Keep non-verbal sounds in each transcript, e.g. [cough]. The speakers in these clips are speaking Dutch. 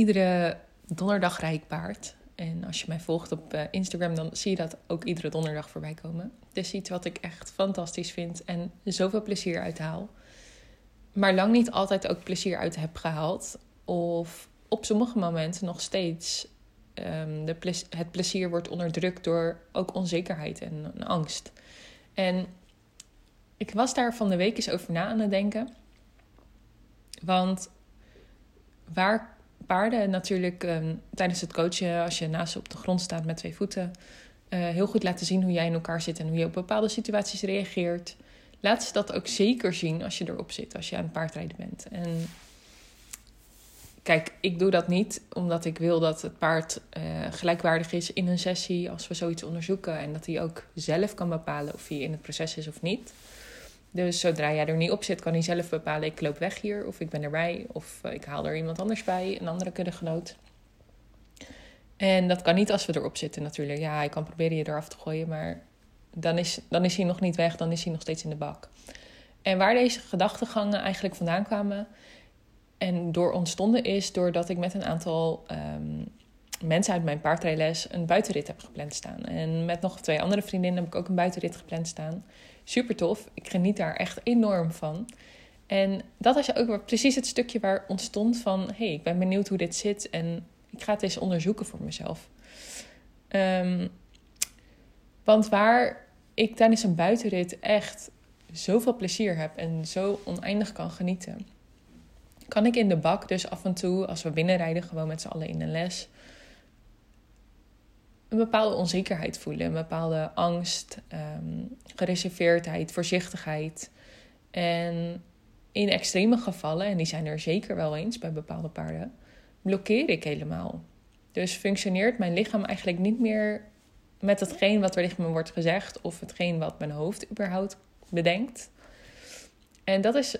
iedere donderdag ik paard. En als je mij volgt op eh, Instagram, dan zie je dat ook iedere donderdag voorbij komen. Is iets wat ik echt fantastisch vind en zoveel plezier uithaal. Maar lang niet altijd ook plezier uit heb gehaald. Of op sommige momenten nog steeds um, de het plezier wordt onderdrukt door ook onzekerheid en, en angst. En ik was daar van de week eens over na aan het denken. Want waar paarden natuurlijk um, tijdens het coachen, als je naast ze op de grond staat met twee voeten, uh, heel goed laten zien hoe jij in elkaar zit en hoe je op bepaalde situaties reageert. Laat ze dat ook zeker zien als je erop zit, als je aan het paardrijden bent. En kijk, ik doe dat niet omdat ik wil dat het paard uh, gelijkwaardig is in een sessie als we zoiets onderzoeken. En dat hij ook zelf kan bepalen of hij in het proces is of niet. Dus zodra jij er niet op zit, kan hij zelf bepalen: ik loop weg hier, of ik ben erbij, of uh, ik haal er iemand anders bij, een andere kuddegenoot. En dat kan niet als we erop zitten, natuurlijk. Ja, hij kan proberen je eraf te gooien, maar dan is, dan is hij nog niet weg, dan is hij nog steeds in de bak. En waar deze gedachtegangen eigenlijk vandaan kwamen en door ontstonden, is doordat ik met een aantal um, mensen uit mijn paardrijles een buitenrit heb gepland staan. En met nog twee andere vriendinnen heb ik ook een buitenrit gepland staan super tof. Ik geniet daar echt enorm van. En dat is ook precies het stukje waar ontstond van... hé, hey, ik ben benieuwd hoe dit zit en ik ga het eens onderzoeken voor mezelf. Um, want waar ik tijdens een buitenrit echt zoveel plezier heb en zo oneindig kan genieten... kan ik in de bak dus af en toe, als we binnenrijden, gewoon met z'n allen in een les een bepaalde onzekerheid voelen, een bepaalde angst, um, gereserveerdheid, voorzichtigheid. En in extreme gevallen, en die zijn er zeker wel eens bij bepaalde paarden, blokkeer ik helemaal. Dus functioneert mijn lichaam eigenlijk niet meer met hetgeen wat er tegen me wordt gezegd of hetgeen wat mijn hoofd überhaupt bedenkt. En dat is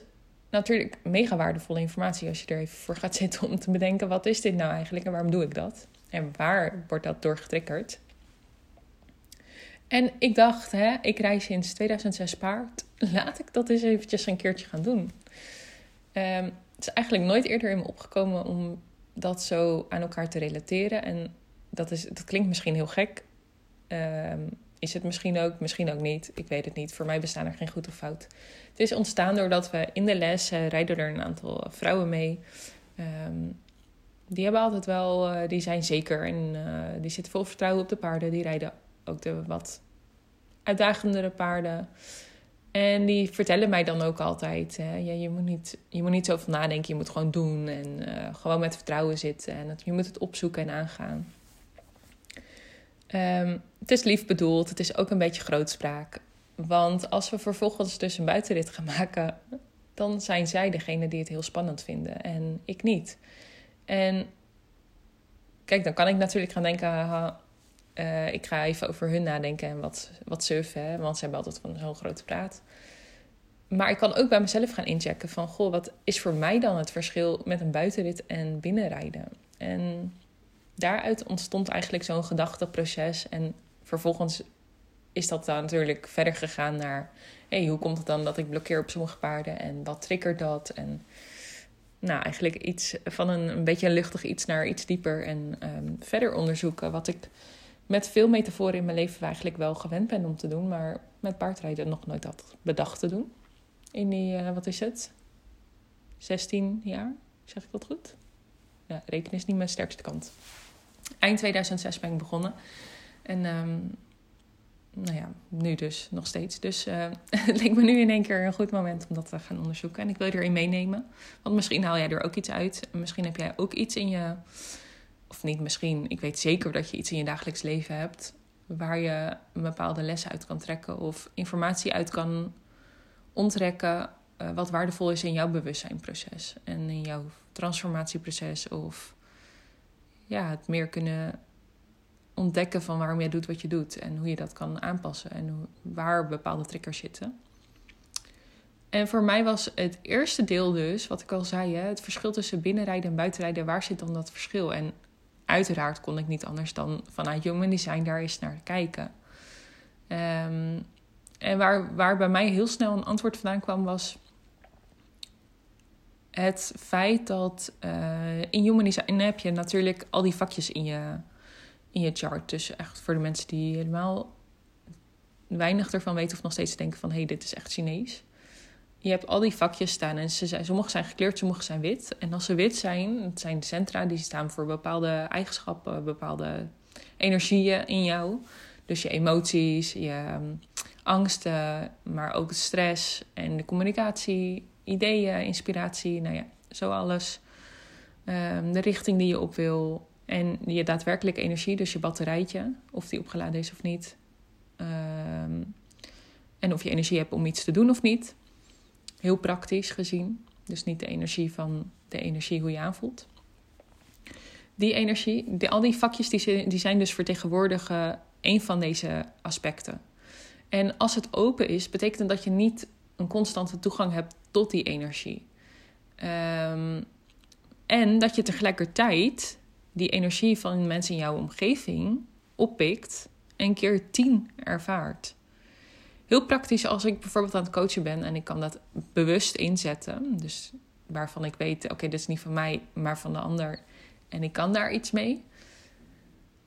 natuurlijk mega waardevolle informatie als je er even voor gaat zitten om te bedenken: wat is dit nou eigenlijk en waarom doe ik dat? En waar wordt dat door getriggerd? En ik dacht, hè, ik reis sinds 2006 paard. [laughs] Laat ik dat eens eventjes een keertje gaan doen. Um, het is eigenlijk nooit eerder in me opgekomen om dat zo aan elkaar te relateren. En dat, is, dat klinkt misschien heel gek. Um, is het misschien ook, misschien ook niet. Ik weet het niet. Voor mij bestaan er geen goed of fout. Het is ontstaan doordat we in de les uh, rijden er een aantal vrouwen mee. Um, die hebben altijd wel, uh, die zijn zeker en uh, die zitten vol vertrouwen op de paarden. Die rijden ook de wat uitdagendere paarden. En die vertellen mij dan ook altijd: hè, ja, je, moet niet, je moet niet zoveel nadenken, je moet gewoon doen en uh, gewoon met vertrouwen zitten. En dat, je moet het opzoeken en aangaan. Um, het is lief bedoeld, het is ook een beetje grootspraak. Want als we vervolgens dus een buitenrit gaan maken, dan zijn zij degene die het heel spannend vinden en ik niet. En kijk, dan kan ik natuurlijk gaan denken, uh, ik ga even over hun nadenken en wat, wat surfen, hè, want ze hebben altijd van zo'n grote praat. Maar ik kan ook bij mezelf gaan inchecken van, goh, wat is voor mij dan het verschil met een buitenrit en binnenrijden? En daaruit ontstond eigenlijk zo'n gedachteproces. En vervolgens is dat dan natuurlijk verder gegaan naar, hey, hoe komt het dan dat ik blokkeer op sommige paarden en wat triggert dat? En nou, eigenlijk iets van een, een beetje een luchtig iets naar iets dieper en um, verder onderzoeken. Wat ik met veel metaforen in mijn leven eigenlijk wel gewend ben om te doen, maar met paardrijden nog nooit had bedacht te doen. In die, uh, wat is het? 16 jaar, zeg ik dat goed? Ja, rekenen is niet mijn sterkste kant. Eind 2006 ben ik begonnen. En um, nou ja, nu dus nog steeds. Dus uh, [laughs] het leek me nu in één keer een goed moment om dat te gaan onderzoeken. En ik wil je erin meenemen. Want misschien haal jij er ook iets uit. Misschien heb jij ook iets in je. Of niet misschien, ik weet zeker dat je iets in je dagelijks leven hebt. Waar je een bepaalde lessen uit kan trekken. Of informatie uit kan onttrekken. Uh, wat waardevol is in jouw bewustzijnproces. En in jouw transformatieproces. Of ja, het meer kunnen ontdekken van waarom jij doet wat je doet en hoe je dat kan aanpassen en waar bepaalde triggers zitten. En voor mij was het eerste deel dus, wat ik al zei, hè, het verschil tussen binnenrijden en buitenrijden, waar zit dan dat verschil? En uiteraard kon ik niet anders dan vanuit Human Design daar eens naar kijken. Um, en waar, waar bij mij heel snel een antwoord vandaan kwam was het feit dat uh, in human design heb je natuurlijk al die vakjes in je, in je chart. Dus echt voor de mensen die helemaal weinig ervan weten of nog steeds denken van hé, hey, dit is echt Chinees. Je hebt al die vakjes staan en ze zijn, sommige zijn gekleurd, sommige zijn wit. En als ze wit zijn, het zijn de centra die staan voor bepaalde eigenschappen, bepaalde energieën in jou. Dus je emoties, je ehm, angsten, maar ook stress en de communicatie, ideeën, inspiratie, nou ja, zo alles. Ehm, de richting die je op wil en je daadwerkelijke energie, dus je batterijtje, of die opgeladen is of niet. Ehm, en of je energie hebt om iets te doen of niet. Heel praktisch gezien. Dus niet de energie van de energie hoe je aanvoelt. Die energie, al die vakjes die, die zijn dus vertegenwoordigen een van deze aspecten. En als het open is, betekent dat je niet een constante toegang hebt tot die energie. Um, en dat je tegelijkertijd die energie van mensen in jouw omgeving oppikt en keer tien ervaart. Heel praktisch als ik bijvoorbeeld aan het coachen ben en ik kan dat bewust inzetten. Dus waarvan ik weet, oké, dit is niet van mij, maar van de ander. En ik kan daar iets mee.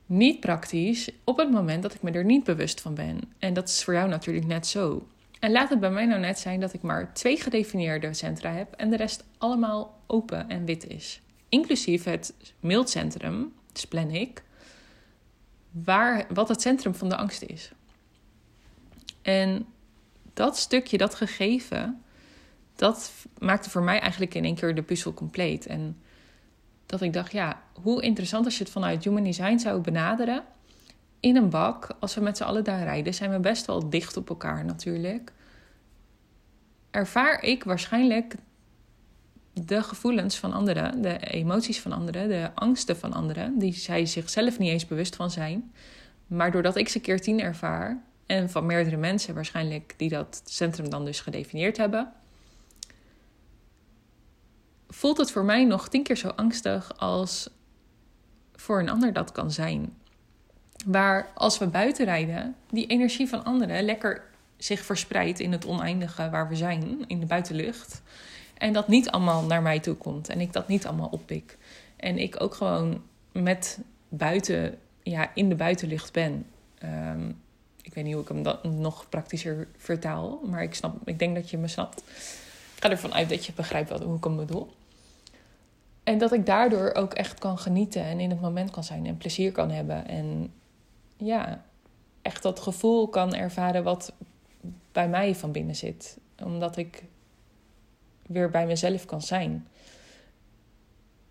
Niet praktisch op het moment dat ik me er niet bewust van ben. En dat is voor jou natuurlijk net zo. En laat het bij mij nou net zijn dat ik maar twee gedefinieerde centra heb en de rest allemaal open en wit is. Inclusief het mildcentrum, dus plan ik, waar, wat het centrum van de angst is. En dat stukje, dat gegeven, dat maakte voor mij eigenlijk in één keer de puzzel compleet. En dat ik dacht, ja, hoe interessant als je het vanuit Human Design zou benaderen. In een bak, als we met z'n allen daar rijden, zijn we best wel dicht op elkaar natuurlijk. Ervaar ik waarschijnlijk de gevoelens van anderen, de emoties van anderen, de angsten van anderen, die zij zichzelf niet eens bewust van zijn. Maar doordat ik ze keer tien ervaar, en van meerdere mensen waarschijnlijk die dat centrum dan dus gedefinieerd hebben, voelt het voor mij nog tien keer zo angstig als voor een ander dat kan zijn. Waar als we buiten rijden, die energie van anderen lekker zich verspreidt in het oneindige waar we zijn, in de buitenlucht. En dat niet allemaal naar mij toe komt en ik dat niet allemaal oppik. En ik ook gewoon met buiten, ja, in de buitenlucht ben. Ehm, ik weet niet hoe ik hem dat nog praktischer vertaal, maar ik, snap, ik denk dat je me snapt. Ik ga ervan uit dat je begrijpt wat, hoe ik hem bedoel. En dat ik daardoor ook echt kan genieten en in het moment kan zijn en plezier kan hebben. En ja, echt dat gevoel kan ervaren wat bij mij van binnen zit. Omdat ik weer bij mezelf kan zijn.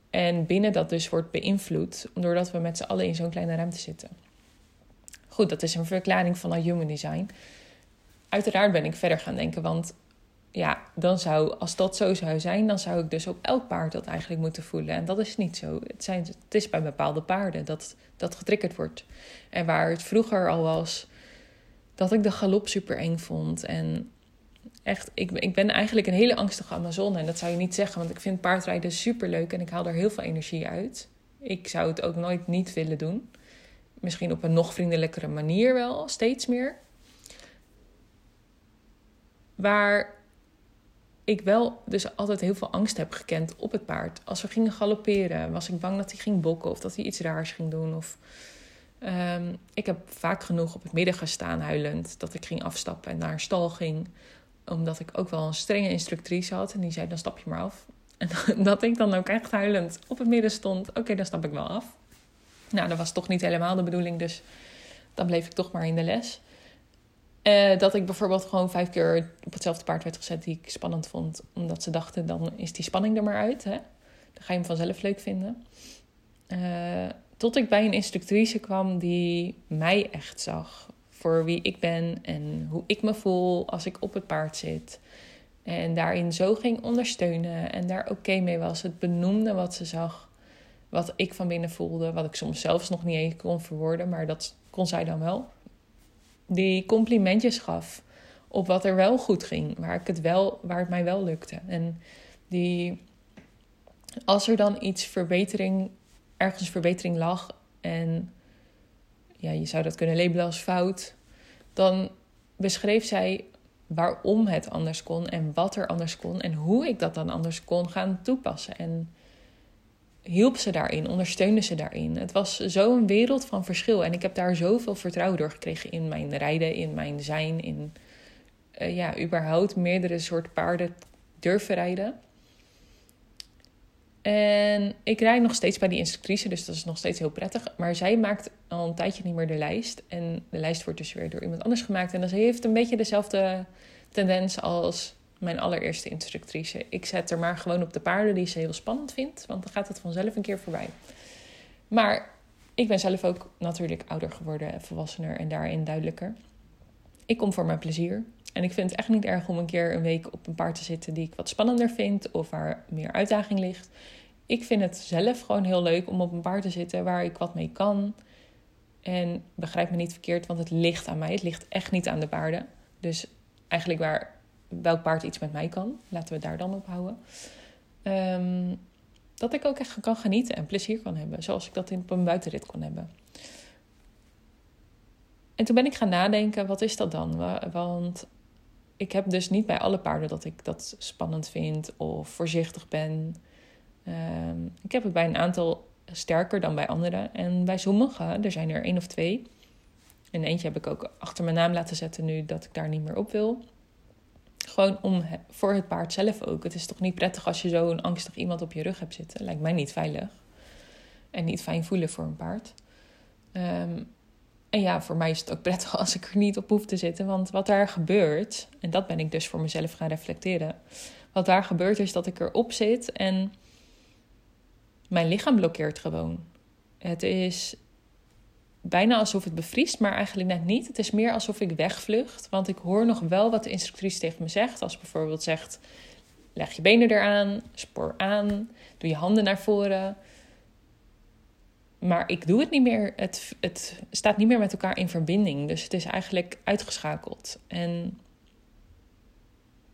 En binnen dat dus wordt beïnvloed, doordat we met z'n allen in zo'n kleine ruimte zitten. Goed, dat is een verklaring van al human design. Uiteraard ben ik verder gaan denken, want ja, dan zou, als dat zo zou zijn, dan zou ik dus op elk paard dat eigenlijk moeten voelen. En dat is niet zo. Het, zijn, het is bij bepaalde paarden dat dat getriggerd wordt. En waar het vroeger al was dat ik de galop super eng vond. En echt, ik, ik ben eigenlijk een hele angstige Amazone. En dat zou je niet zeggen, want ik vind paardrijden super leuk en ik haal er heel veel energie uit. Ik zou het ook nooit niet willen doen. Misschien op een nog vriendelijkere manier wel, steeds meer. Waar ik wel dus altijd heel veel angst heb gekend op het paard. Als we gingen galopperen, was ik bang dat hij ging bokken of dat hij iets raars ging doen. Of, um, ik heb vaak genoeg op het midden gestaan huilend dat ik ging afstappen en naar een stal ging. Omdat ik ook wel een strenge instructrice had en die zei dan stap je maar af. En [laughs] dat ik dan ook echt huilend op het midden stond. Oké, dan stap ik wel af. Nou, dat was toch niet helemaal de bedoeling, dus dan bleef ik toch maar in de les. Uh, dat ik bijvoorbeeld gewoon vijf keer op hetzelfde paard werd gezet die ik spannend vond. Omdat ze dachten, dan is die spanning er maar uit. Hè? Dan ga je hem vanzelf leuk vinden. Uh, tot ik bij een instructrice kwam die mij echt zag. Voor wie ik ben en hoe ik me voel als ik op het paard zit. En daarin zo ging ondersteunen en daar oké mee was. Het benoemde wat ze zag wat ik van binnen voelde, wat ik soms zelfs nog niet eens kon verwoorden, maar dat kon zij dan wel. Die complimentjes gaf op wat er wel goed ging, waar, ik het wel, waar het mij wel lukte. En die, als er dan iets verbetering, ergens verbetering lag en ja, je zou dat kunnen labelen als fout, dan beschreef zij waarom het anders kon en wat er anders kon en hoe ik dat dan anders kon gaan toepassen. En hielp ze daarin, ondersteunde ze daarin. Het was zo'n wereld van verschil en ik heb daar zoveel vertrouwen door gekregen in mijn rijden, in mijn zijn, in uh, ja, überhaupt meerdere soorten paarden durven rijden. En ik rijd nog steeds bij die instructrice, dus dat is nog steeds heel prettig. Maar zij maakt al een tijdje niet meer de lijst. En de lijst wordt dus weer door iemand anders gemaakt. En dan heeft een beetje dezelfde tendens als mijn allereerste instructrice. Ik zet er maar gewoon op de paarden die ze heel spannend vindt, want dan gaat het vanzelf een keer voorbij. Maar ik ben zelf ook natuurlijk ouder geworden, volwassener en daarin duidelijker. Ik kom voor mijn plezier. En ik vind het echt niet erg om een keer een week op een paard te zitten die ik wat spannender vind of waar meer uitdaging ligt. Ik vind het zelf gewoon heel leuk om op een paard te zitten waar ik wat mee kan. En begrijp me niet verkeerd, want het ligt aan mij. Het ligt echt niet aan de paarden. Dus eigenlijk waar welk paard iets met mij kan, laten we daar dan op houden. Ehm, dat ik ook echt kan genieten en plezier kan hebben, zoals ik dat in, op een buitenrit kon hebben. En toen ben ik gaan nadenken, wat is dat dan? Want ik heb dus niet bij alle paarden dat ik dat spannend vind of voorzichtig ben. Ehm, ik heb het bij een aantal sterker dan bij anderen. En bij sommigen, er zijn er één of twee. En eentje heb ik ook achter mijn naam laten zetten nu dat ik daar niet meer op wil. Gewoon om voor het paard zelf ook. Het is toch niet prettig als je zo'n angstig iemand op je rug hebt zitten. Lijkt mij niet veilig. En niet fijn voelen voor een paard. Um, en ja, voor mij is het ook [laughs] prettig als ik er niet op hoef te zitten. Want wat daar gebeurt, en dat ben ik dus voor mezelf gaan reflecteren. Wat daar gebeurt is dat ik erop zit en mijn lichaam blokkeert gewoon. Het is bijna alsof het bevriest, maar eigenlijk net niet. Het is meer alsof ik wegvlucht. Want ik hoor nog wel wat de instructrice tegen me zegt. Als bijvoorbeeld zegt: leg je benen eraan, spoor aan, doe je handen naar voren. Maar ik doe het niet meer. Het, het staat niet meer met elkaar in verbinding. Dus het is eigenlijk uitgeschakeld. En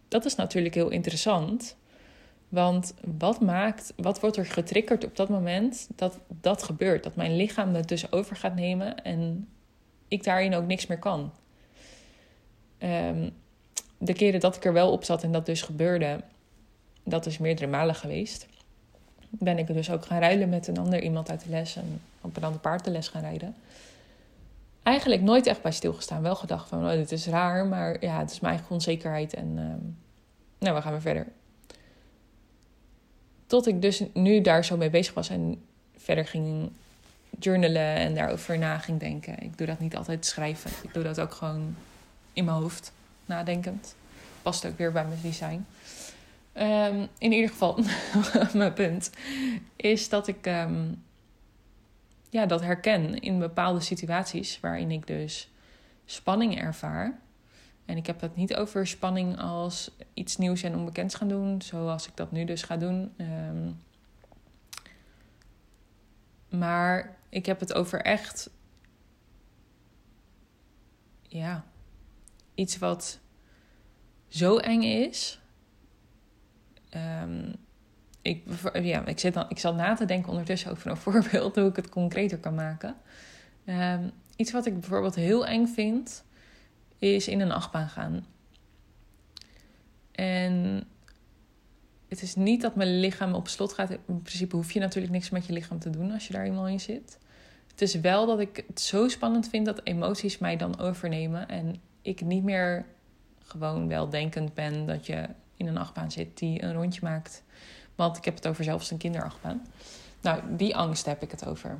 dat is natuurlijk heel interessant. Want wat maakt, wat wordt er getriggerd op dat moment dat dat gebeurt? Dat mijn lichaam het dus over gaat nemen en ik daarin ook niks meer kan. Um, de keren dat ik er wel op zat en dat dus gebeurde, dat is meerdere malen geweest ben ik dus ook gaan ruilen met een ander iemand uit de les en op een ander paard de les gaan rijden. Eigenlijk nooit echt bij stilgestaan. Wel gedacht van, oh, dit is raar, maar ja, het is mijn eigen onzekerheid en uh, nou, we gaan weer verder. Tot ik dus nu daar zo mee bezig was en verder ging journalen en daarover na ging denken. Ik doe dat niet altijd schrijven. Ik doe dat ook gewoon in mijn hoofd, nadenkend. Past ook weer bij mijn design. Um, in ieder geval, [laughs] mijn punt is dat ik um, ja, dat herken in bepaalde situaties waarin ik dus spanning ervaar. En ik heb het niet over spanning als iets nieuws en onbekends gaan doen, zoals ik dat nu dus ga doen. Um, maar ik heb het over echt, ja, iets wat zo eng is Um, ik, ja, ik, zit dan, ik zat na te denken ondertussen over een [laughs] voorbeeld hoe ik het concreter kan maken. Um, iets wat ik bijvoorbeeld heel eng vind, is in een achtbaan gaan. En het is niet dat mijn lichaam op slot gaat. In principe hoef je natuurlijk niks met je lichaam te doen als je daar eenmaal in zit. Het is wel dat ik het zo spannend vind dat emoties mij dan overnemen. En ik niet meer gewoon wel denkend ben dat je in een achtbaan zit die een rondje maakt. Want ik heb het over zelfs een kinderachtbaan. Nou, die angst heb ik het over.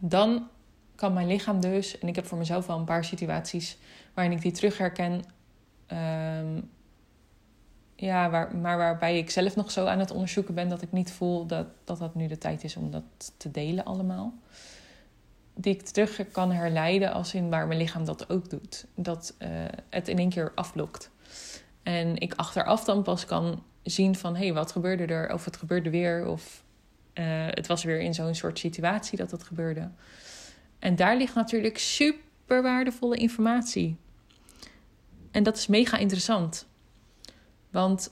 Dan kan mijn lichaam dus, en ik heb voor mezelf wel een paar situaties waarin ik die terug herken. Ehm, ja, maar waarbij ik zelf nog zo aan het onderzoeken ben dat ik niet voel dat, dat dat nu de tijd is om dat te delen allemaal. Die ik terug kan herleiden als in waar mijn lichaam dat ook doet. Dat uh, het in één keer afblokt. En ik achteraf dan pas kan zien van hé, hey, wat gebeurde er? Of het gebeurde weer. Of uh, het was weer in zo'n soort situatie dat dat gebeurde. En daar ligt natuurlijk super waardevolle informatie. En dat is mega interessant. Want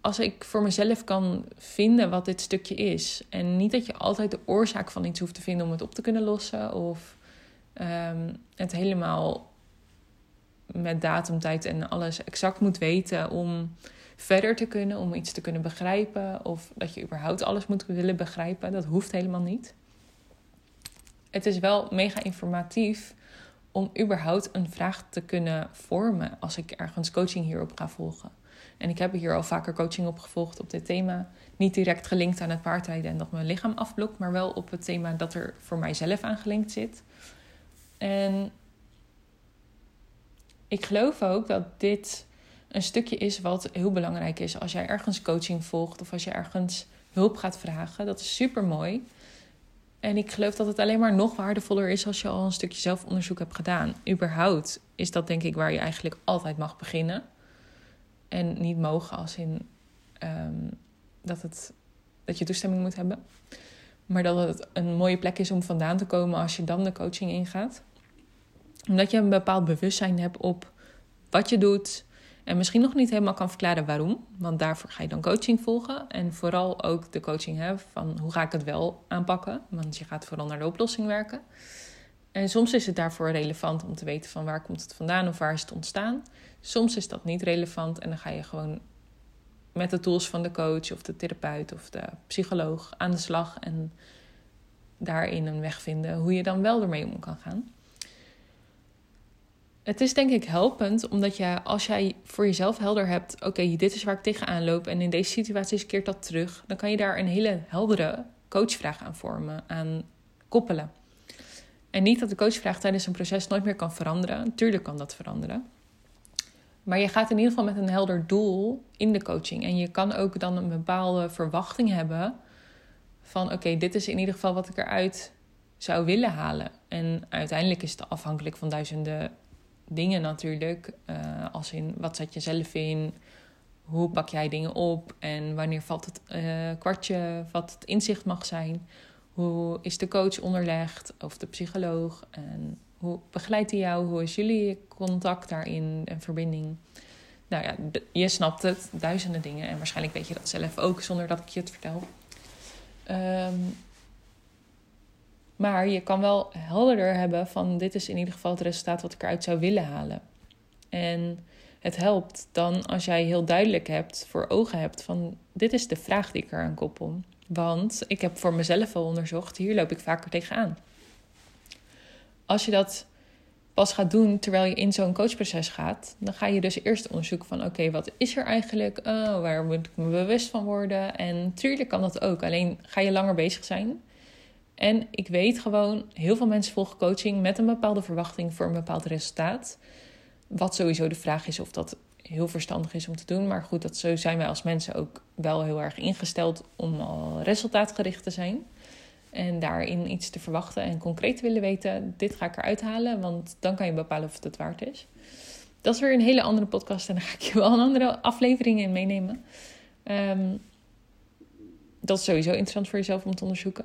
als ik voor mezelf kan vinden wat dit stukje is. En niet dat je altijd de oorzaak van iets hoeft te vinden om het op te kunnen lossen. Of um, het helemaal met datumtijd en alles exact moet weten om verder te kunnen, om iets te kunnen begrijpen. Of dat je überhaupt alles moet willen begrijpen. Dat hoeft helemaal niet. Het is wel mega informatief om überhaupt een vraag te kunnen vormen als ik ergens coaching hierop ga volgen. En ik heb hier al vaker coaching op gevolgd op dit thema. Niet direct gelinkt aan het paardrijden en dat mijn lichaam afblokt, maar wel op het thema dat er voor mijzelf aan gelinkt zit. En ik geloof ook dat dit een stukje is wat heel belangrijk is als jij ergens coaching volgt of als je ergens hulp gaat vragen. Dat is super mooi. En ik geloof dat het alleen maar nog waardevoller is als je al een stukje zelfonderzoek hebt gedaan. Überhaupt is dat denk ik waar je eigenlijk altijd mag beginnen. En niet mogen als in ehm, dat, het, dat je toestemming moet hebben. Maar dat het een mooie plek is om vandaan te komen als je dan de coaching ingaat. Omdat je een bepaald bewustzijn hebt op wat je doet. En misschien nog niet helemaal kan verklaren waarom. Want daarvoor ga je dan coaching volgen. En vooral ook de coaching hebben van hoe ga ik het wel aanpakken. Want je gaat vooral naar de oplossing werken. En soms is het daarvoor relevant om te weten van waar komt het vandaan of waar is het ontstaan. Soms is dat niet relevant en dan ga je gewoon met de tools van de coach of de therapeut of de psycholoog aan de slag en daarin een weg vinden hoe je dan wel ermee om kan gaan. Het is denk ik helpend, omdat je als jij voor jezelf helder hebt: oké, dit is waar ik tegenaan loop en in deze situaties keert dat terug, dan kan je daar een hele heldere coachvraag aan vormen, aan koppelen. En niet dat de coachvraag tijdens een proces nooit meer kan veranderen. Natuurlijk kan dat veranderen. Maar je gaat in ieder geval met een helder doel in de coaching. En je kan ook dan een bepaalde verwachting hebben van oké, dit is in ieder geval wat ik eruit zou willen halen. En uiteindelijk is het afhankelijk van duizenden dingen natuurlijk. Uh, als in wat zet je zelf in? Hoe pak jij dingen op? En wanneer valt het uh, kwartje wat het inzicht mag zijn? Hoe is de coach onderlegd of de psycholoog? En hoe begeleidt hij jou? Hoe is jullie contact daarin en verbinding? Nou ja, je snapt het, duizenden dingen. En waarschijnlijk weet je dat zelf ook zonder dat ik je het vertel. Um, maar je kan wel helderder hebben van dit is in ieder geval het resultaat wat ik eruit zou willen halen. En het helpt dan als jij heel duidelijk hebt, voor ogen hebt van dit is de vraag die ik eraan koppel. Want ik heb voor mezelf al onderzocht, hier loop ik vaker tegenaan. Als je dat pas gaat doen terwijl je in zo'n coachproces gaat, dan ga je dus eerst onderzoeken van oké, wat is er eigenlijk? Oh, waar moet ik me bewust van worden? En tuurlijk kan dat ook, alleen ga je langer bezig zijn. En ik weet gewoon, heel veel mensen volgen coaching met een bepaalde verwachting voor een bepaald resultaat. Wat sowieso de vraag is of dat heel verstandig is om te doen. Maar goed, dat zo zijn wij als mensen ook wel heel erg ingesteld om al resultaatgericht te zijn. En daarin iets te verwachten en concreet te willen weten, dit ga ik eruit halen, want dan kan je bepalen of het het waard is. Dat is weer een hele andere podcast en daar ga ik je wel een andere aflevering in meenemen. Ehm, dat is sowieso interessant voor jezelf om te onderzoeken.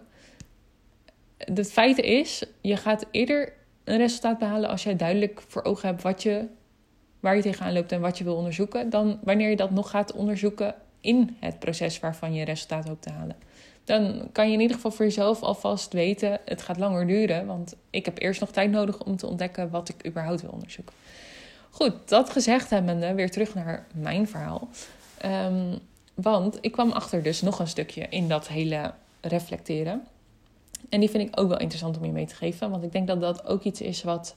Het feit is, je gaat eerder een resultaat behalen als jij duidelijk voor ogen hebt wat je, waar je tegenaan loopt en wat je wil onderzoeken, dan wanneer je dat nog gaat onderzoeken in het proces waarvan je resultaat hoopt te halen dan kan je in ieder geval voor jezelf alvast weten: het gaat langer duren. Want ik heb eerst nog tijd nodig om te ontdekken wat ik überhaupt wil onderzoeken. Goed, dat gezegd hebbende, weer terug naar mijn verhaal. Um, want ik kwam achter dus nog een stukje in dat hele reflecteren. En die vind ik ook wel interessant om je mee te geven. Want ik denk dat dat ook iets is wat,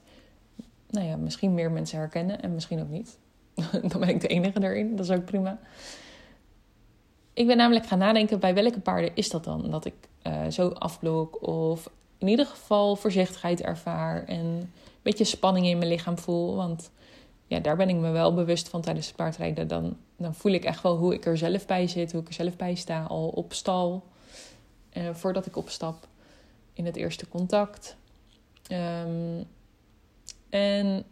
nou ja, misschien meer mensen herkennen en misschien ook niet. [laughs] Dan ben ik de enige erin, dat is ook prima. Ik ben namelijk gaan nadenken bij welke paarden is dat dan? Dat ik uh, zo afblok of in ieder geval voorzichtigheid ervaar en een beetje spanning in mijn lichaam voel. Want ja, daar ben ik me wel bewust van tijdens het paardrijden. Dan, dan voel ik echt wel hoe ik er zelf bij zit, hoe ik er zelf bij sta, al op stal. Uh, voordat ik opstap in het eerste contact. Um, en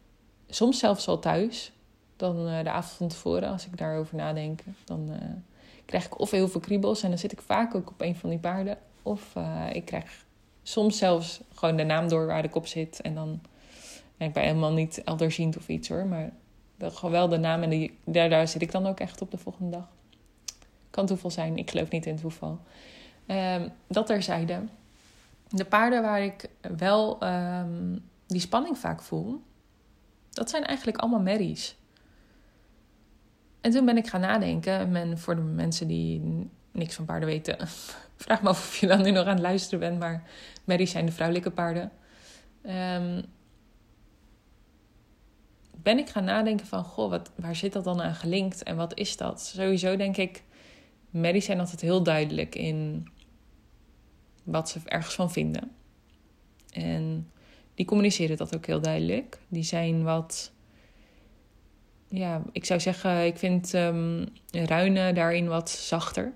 soms zelfs al thuis. Dan uh, de avond van tevoren, als ik daarover nadenk. Dan krijg ik of heel veel kriebels en dan zit ik vaak ook op een van die paarden. Of uh, ik krijg soms zelfs gewoon de naam door waar de kop zit. En dan ben ik bij helemaal niet elderziend of iets hoor. Maar gewoon wel de naam en die, daar, daar zit ik dan ook echt op de volgende dag. Kan toeval zijn, ik geloof niet in toeval. Um, dat terzijde. De paarden waar ik wel um, die spanning vaak voel, Dat zijn eigenlijk allemaal merries. En toen ben ik gaan nadenken. En voor de mensen die niks van paarden weten, [laughs] vraag me af of je dan nu nog aan het luisteren bent. Maar merries zijn de vrouwelijke paarden. Um, ben ik gaan nadenken van, goh, wat, waar zit dat dan aan gelinkt en wat is dat? Sowieso denk ik, merries zijn altijd heel duidelijk in wat ze ergens van vinden. En die communiceren dat ook heel duidelijk. Die zijn wat, ja, ik zou zeggen, ik vind um, Ruine daarin wat zachter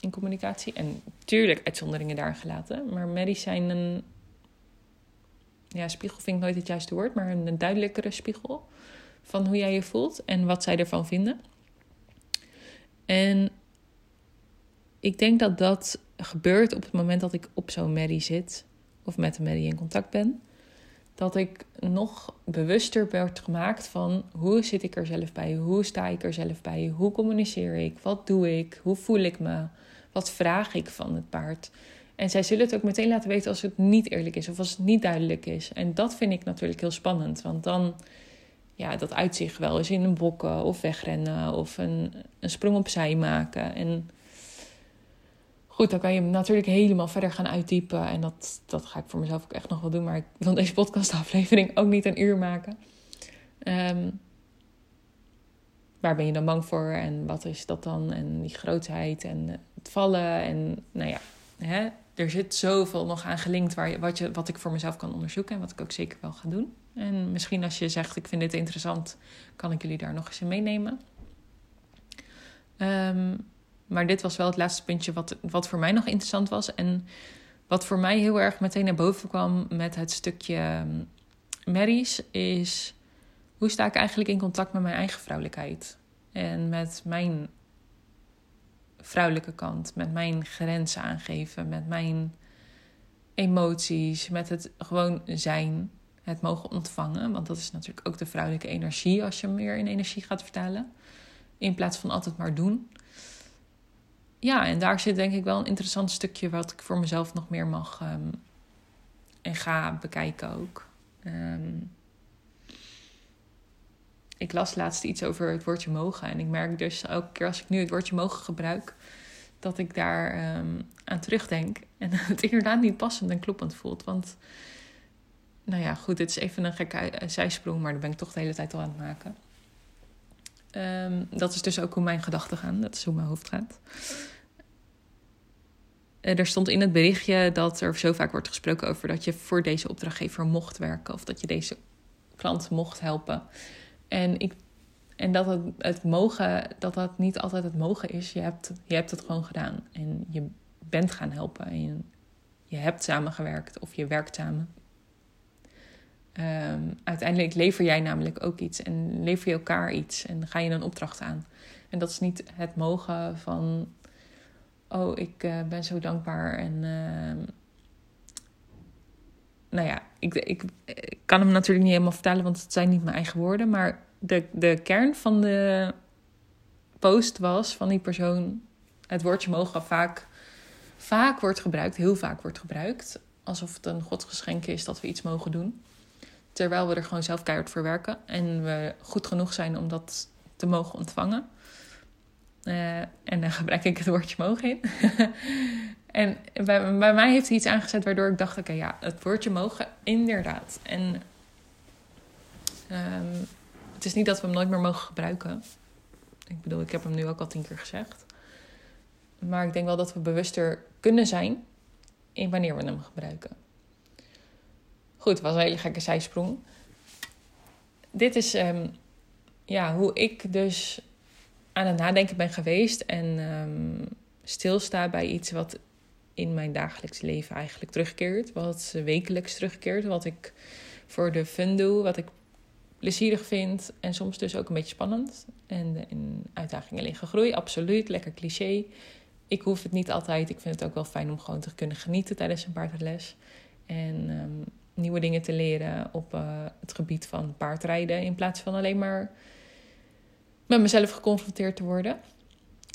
in communicatie. En tuurlijk uitzonderingen daar gelaten. Maar merries zijn een ja, spiegel vind ik nooit het juiste woord, maar een duidelijkere spiegel van hoe jij je voelt en wat zij ervan vinden. En ik denk dat dat gebeurt op het moment dat ik op zo'n Mary zit of met een Mary in contact ben. Dat ik nog bewuster werd gemaakt van hoe zit ik er zelf bij? Hoe sta ik er zelf bij? Hoe communiceer ik? Wat doe ik? Hoe voel ik me? Wat vraag ik van het paard? En zij zullen het ook meteen laten weten als het niet eerlijk is of als het niet duidelijk is. En dat vind ik natuurlijk heel spannend. Want dan, ja, dat uitzicht wel eens in een bokken of wegrennen of een, een sprong opzij maken. En goed, dan kan je hem natuurlijk helemaal verder gaan uitdiepen. En dat, dat ga ik voor mezelf ook echt nog wel doen. Maar ik wil deze podcastaflevering ook niet een uur maken. Um, waar ben je dan bang voor en wat is dat dan? En die grootheid en het vallen en nou ja, hè, er zit zoveel nog aan gelinkt waar je, wat, je, wat ik voor mezelf kan onderzoeken en wat ik ook zeker wel ga doen. En misschien als je zegt, ik vind dit interessant, kan ik jullie daar nog eens in meenemen. Um, maar dit was wel het laatste puntje wat, wat voor mij nog interessant was. En wat voor mij heel erg meteen naar boven kwam met het stukje ehm, Mary's, is hoe sta ik eigenlijk in contact met mijn eigen vrouwelijkheid? En met mijn vrouwelijke kant, met mijn grenzen aangeven, met mijn emoties, met het gewoon zijn, het mogen ontvangen. Want dat is natuurlijk ook de vrouwelijke energie als je meer in energie gaat vertalen. In plaats van altijd maar doen. Ja, en daar zit denk ik wel een interessant stukje wat ik voor mezelf nog meer mag um, en ga bekijken ook. Um, ik las laatst iets over het woordje mogen. En ik merk dus elke keer als ik nu het woordje mogen gebruik, dat ik daar um, aan terugdenk. En [laughs] het inderdaad niet passend en kloppend voelt. Want, nou ja, goed, dit is even een gekke zijsprong, maar daar ben ik toch de hele tijd al aan het maken. Um, dat is dus ook hoe mijn gedachten gaan. Dat is hoe mijn hoofd gaat. Er stond in het berichtje dat er zo vaak wordt gesproken over dat je voor deze opdrachtgever mocht werken of dat je deze klant mocht helpen. En, ik, en dat het, het mogen, dat dat niet altijd het mogen is. Je hebt, je hebt het gewoon gedaan. En je bent gaan helpen. En je hebt samengewerkt of je werkt samen. Um, uiteindelijk lever jij namelijk ook iets. En lever je elkaar iets. En ga je een opdracht aan. En dat is niet het mogen van... Oh, ik uh, ben zo dankbaar en... Uh, nou ja, ik, ik, ik, kan hem natuurlijk niet helemaal vertellen, want het zijn niet mijn eigen woorden. Maar de, de kern van de post was van die persoon: het woordje mogen vaak, vaak wordt gebruikt, heel vaak wordt gebruikt. Alsof het een godsgeschenk is dat we iets mogen doen. Terwijl we er gewoon zelf keihard voor werken en we goed genoeg zijn om dat te mogen ontvangen. Uh, en dan gebruik ik het woordje mogen in. [laughs] En bij, mij heeft hij iets aangezet waardoor ik dacht: oké, ja, het woordje mogen, inderdaad. En um, het is niet dat we hem nooit meer mogen gebruiken. Ik bedoel, ik heb hem nu ook al tien keer gezegd. Maar ik denk wel dat we bewuster kunnen zijn in wanneer we hem gebruiken. Goed, het was een hele gekke zijsprong. Dit is um, ja, hoe ik dus aan het nadenken ben geweest en um, stilsta bij iets wat in mijn dagelijks leven eigenlijk terugkeert. Wat wekelijks terugkeert. Wat ik voor de fun doe. Wat ik plezierig vind. En soms dus ook een beetje spannend. En in uitdagingen liggen groei. Absoluut. Lekker cliché. Ik hoef het niet altijd. Ik vind het ook wel fijn om gewoon te kunnen genieten tijdens een paardles. En um, nieuwe dingen te leren op uh, het gebied van paardrijden. In plaats van alleen maar met mezelf geconfronteerd te worden.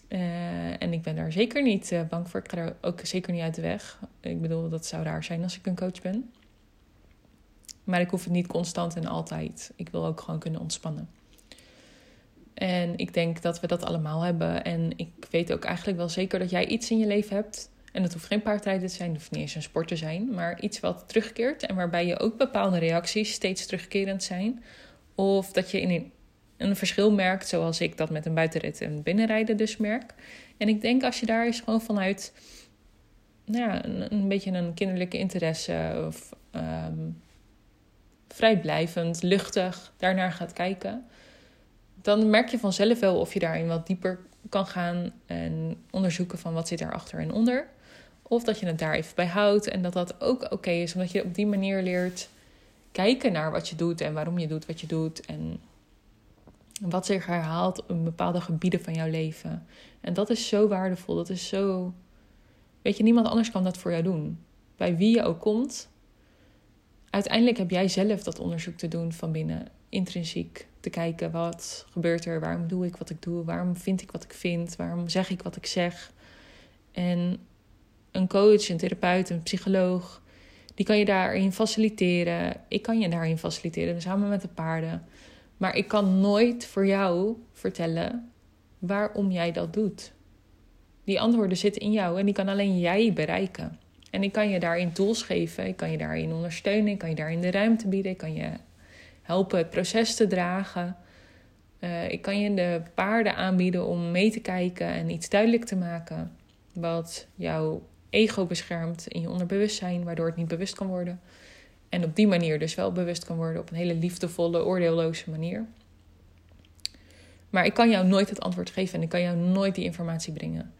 Uh, en ik ben daar zeker niet uh, bang voor. Ik ga er ook zeker niet uit de weg. Ik bedoel, dat zou raar zijn als ik een coach ben. Maar ik hoef het niet constant en altijd. Ik wil ook gewoon kunnen ontspannen. En ik denk dat we dat allemaal hebben. En ik weet ook eigenlijk wel zeker dat jij iets in je leven hebt. En dat hoeft geen paardrijden te zijn, dat hoeft niet eens een sport te zijn. Maar iets wat terugkeert en waarbij je ook bepaalde reacties steeds terugkerend zijn. Of dat je in een, een verschil merkt, zoals ik dat met een buitenrit en binnenrijden dus merk. En ik denk als je daar eens gewoon vanuit nou een, beetje een kinderlijke interesse of um, vrijblijvend, luchtig daarnaar gaat kijken, dan merk je vanzelf wel of je daarin wat dieper kan gaan en onderzoeken van wat zit daarachter en onder. Of dat je het daar even bij houdt en dat dat ook oké is, omdat je op die manier leert kijken naar wat je doet en waarom je doet wat je doet en wat zich herhaalt in bepaalde gebieden van jouw leven. En dat is zo waardevol, dat is zo. Weet je, niemand anders kan dat voor jou doen. Bij wie je ook komt, uiteindelijk heb jij zelf dat onderzoek te doen van binnen, intrinsiek. Te kijken wat gebeurt er, waarom doe ik wat ik doe, waarom vind ik wat ik vind, waarom zeg ik wat ik zeg. En een coach, een therapeut, een psycholoog, die kan je daarin faciliteren. Ik kan je daarin faciliteren, samen met de paarden. Maar ik kan nooit voor jou vertellen waarom jij dat doet. Die antwoorden zitten in jou en die kan alleen jij bereiken. En ik kan je daarin tools geven, ik kan je daarin ondersteunen, ik kan je daarin de ruimte bieden, ik kan je helpen het proces te dragen. Uh, ik kan je de paarden aanbieden om mee te kijken en iets duidelijk te maken. Wat jouw ego beschermt in je onderbewustzijn, waardoor het niet bewust kan worden. En op die manier dus wel bewust kan worden op een hele liefdevolle, oordeelloze manier. Maar ik kan jou nooit het antwoord geven en ik kan jou nooit die informatie brengen.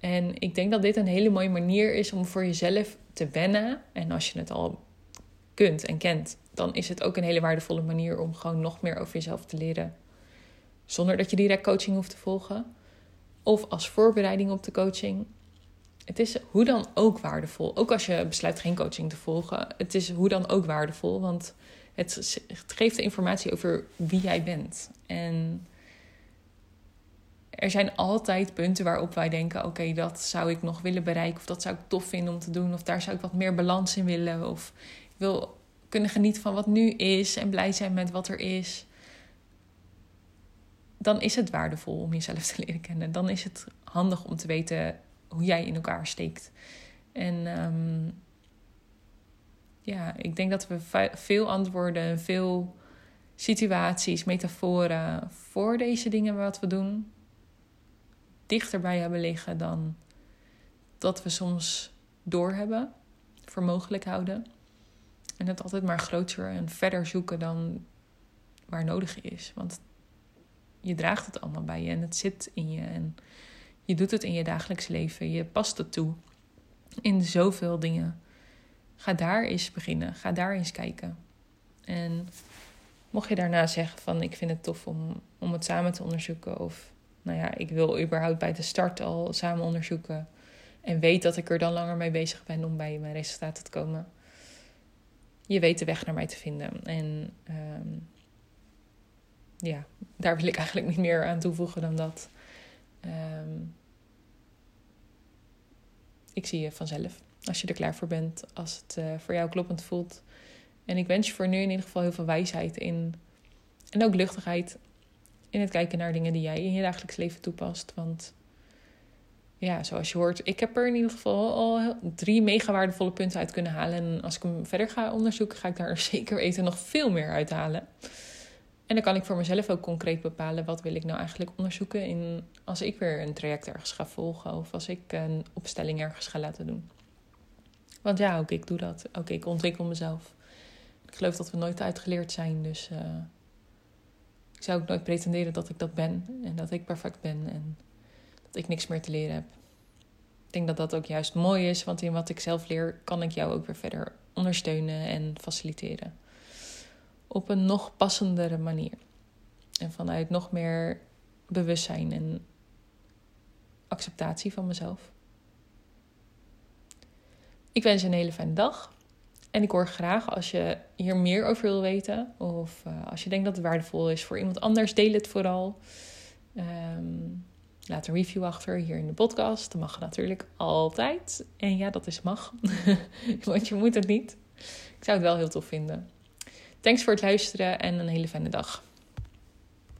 En ik denk dat dit een hele mooie manier is om voor jezelf te wennen. En als je het al kunt en kent, dan is het ook een hele waardevolle manier om gewoon nog meer over jezelf te leren. Zonder dat je direct coaching hoeft te volgen. Of als voorbereiding op de coaching het is hoe dan ook waardevol. Ook als je besluit geen coaching te volgen. Het is hoe dan ook waardevol. Want het, geeft de informatie over wie jij bent. En er zijn altijd punten waarop wij denken: oké, dat zou ik nog willen bereiken. Of dat zou ik tof vinden om te doen. Of daar zou ik wat meer balans in willen. Of ik wil kunnen genieten van wat nu is en blij zijn met wat er is. Dan is het waardevol om jezelf te [laughs] leren kennen. Dan is het handig om te weten hoe jij in elkaar steekt. En um, ja, ik denk dat we veel antwoorden, veel situaties, metaforen voor deze dingen wat we doen, dichterbij hebben liggen dan dat we soms doorhebben, voor mogelijk houden. En het altijd maar groter en verder zoeken dan waar nodig is. Want je draagt het allemaal bij je en het zit in je. En je doet het in je dagelijks leven. Je past het toe. In zoveel dingen. Ga daar eens beginnen. Ga daar eens kijken. En mocht je daarna zeggen van ik vind het tof om, om het samen te onderzoeken. Of nou ja, ik wil überhaupt bij de start al samen onderzoeken. En weet dat ik er dan langer mee bezig ben om bij mijn resultaten te komen. Je weet de weg naar mij te vinden. En um, ja, daar wil ik eigenlijk niet meer aan toevoegen dan dat. Um, ik zie je vanzelf. Als je er klaar voor bent, als het uh, voor jou kloppend voelt. En ik wens je voor nu in ieder geval heel veel wijsheid in. En ook luchtigheid in het kijken naar dingen die jij in je dagelijks leven toepast. Want ja, zoals je hoort, ik heb er in ieder geval al drie mega waardevolle punten uit kunnen halen. En als ik hem verder ga onderzoeken, ga ik daar [laughs] zeker weten nog veel meer uithalen. En dan kan ik voor mezelf ook concreet bepalen wat wil ik nou eigenlijk onderzoeken in, als ik weer een traject ergens ga volgen of als ik een opstelling ergens ga laten doen. Want ja, ook ik doe dat. Ook ik ontwikkel mezelf. Ik geloof dat we nooit uitgeleerd zijn, dus uh, ik zou ook nooit pretenderen dat ik dat ben en dat ik perfect ben en dat ik niks meer te leren heb. Ik denk dat dat ook juist mooi is, want in wat ik zelf leer kan ik jou ook weer verder ondersteunen en faciliteren op een nog passendere manier. En vanuit nog meer bewustzijn en acceptatie van mezelf. Ik wens je een hele fijne dag. En ik hoor graag als je hier meer over wil weten. Of uh, als je denkt dat het waardevol is voor iemand anders, deel het vooral. Um, laat een review achter hier in de podcast. Dat mag natuurlijk altijd. En ja, dat is mag. [laughs] Want je moet het niet. Ik zou het wel heel tof vinden. Thanks voor het luisteren en een hele fijne dag.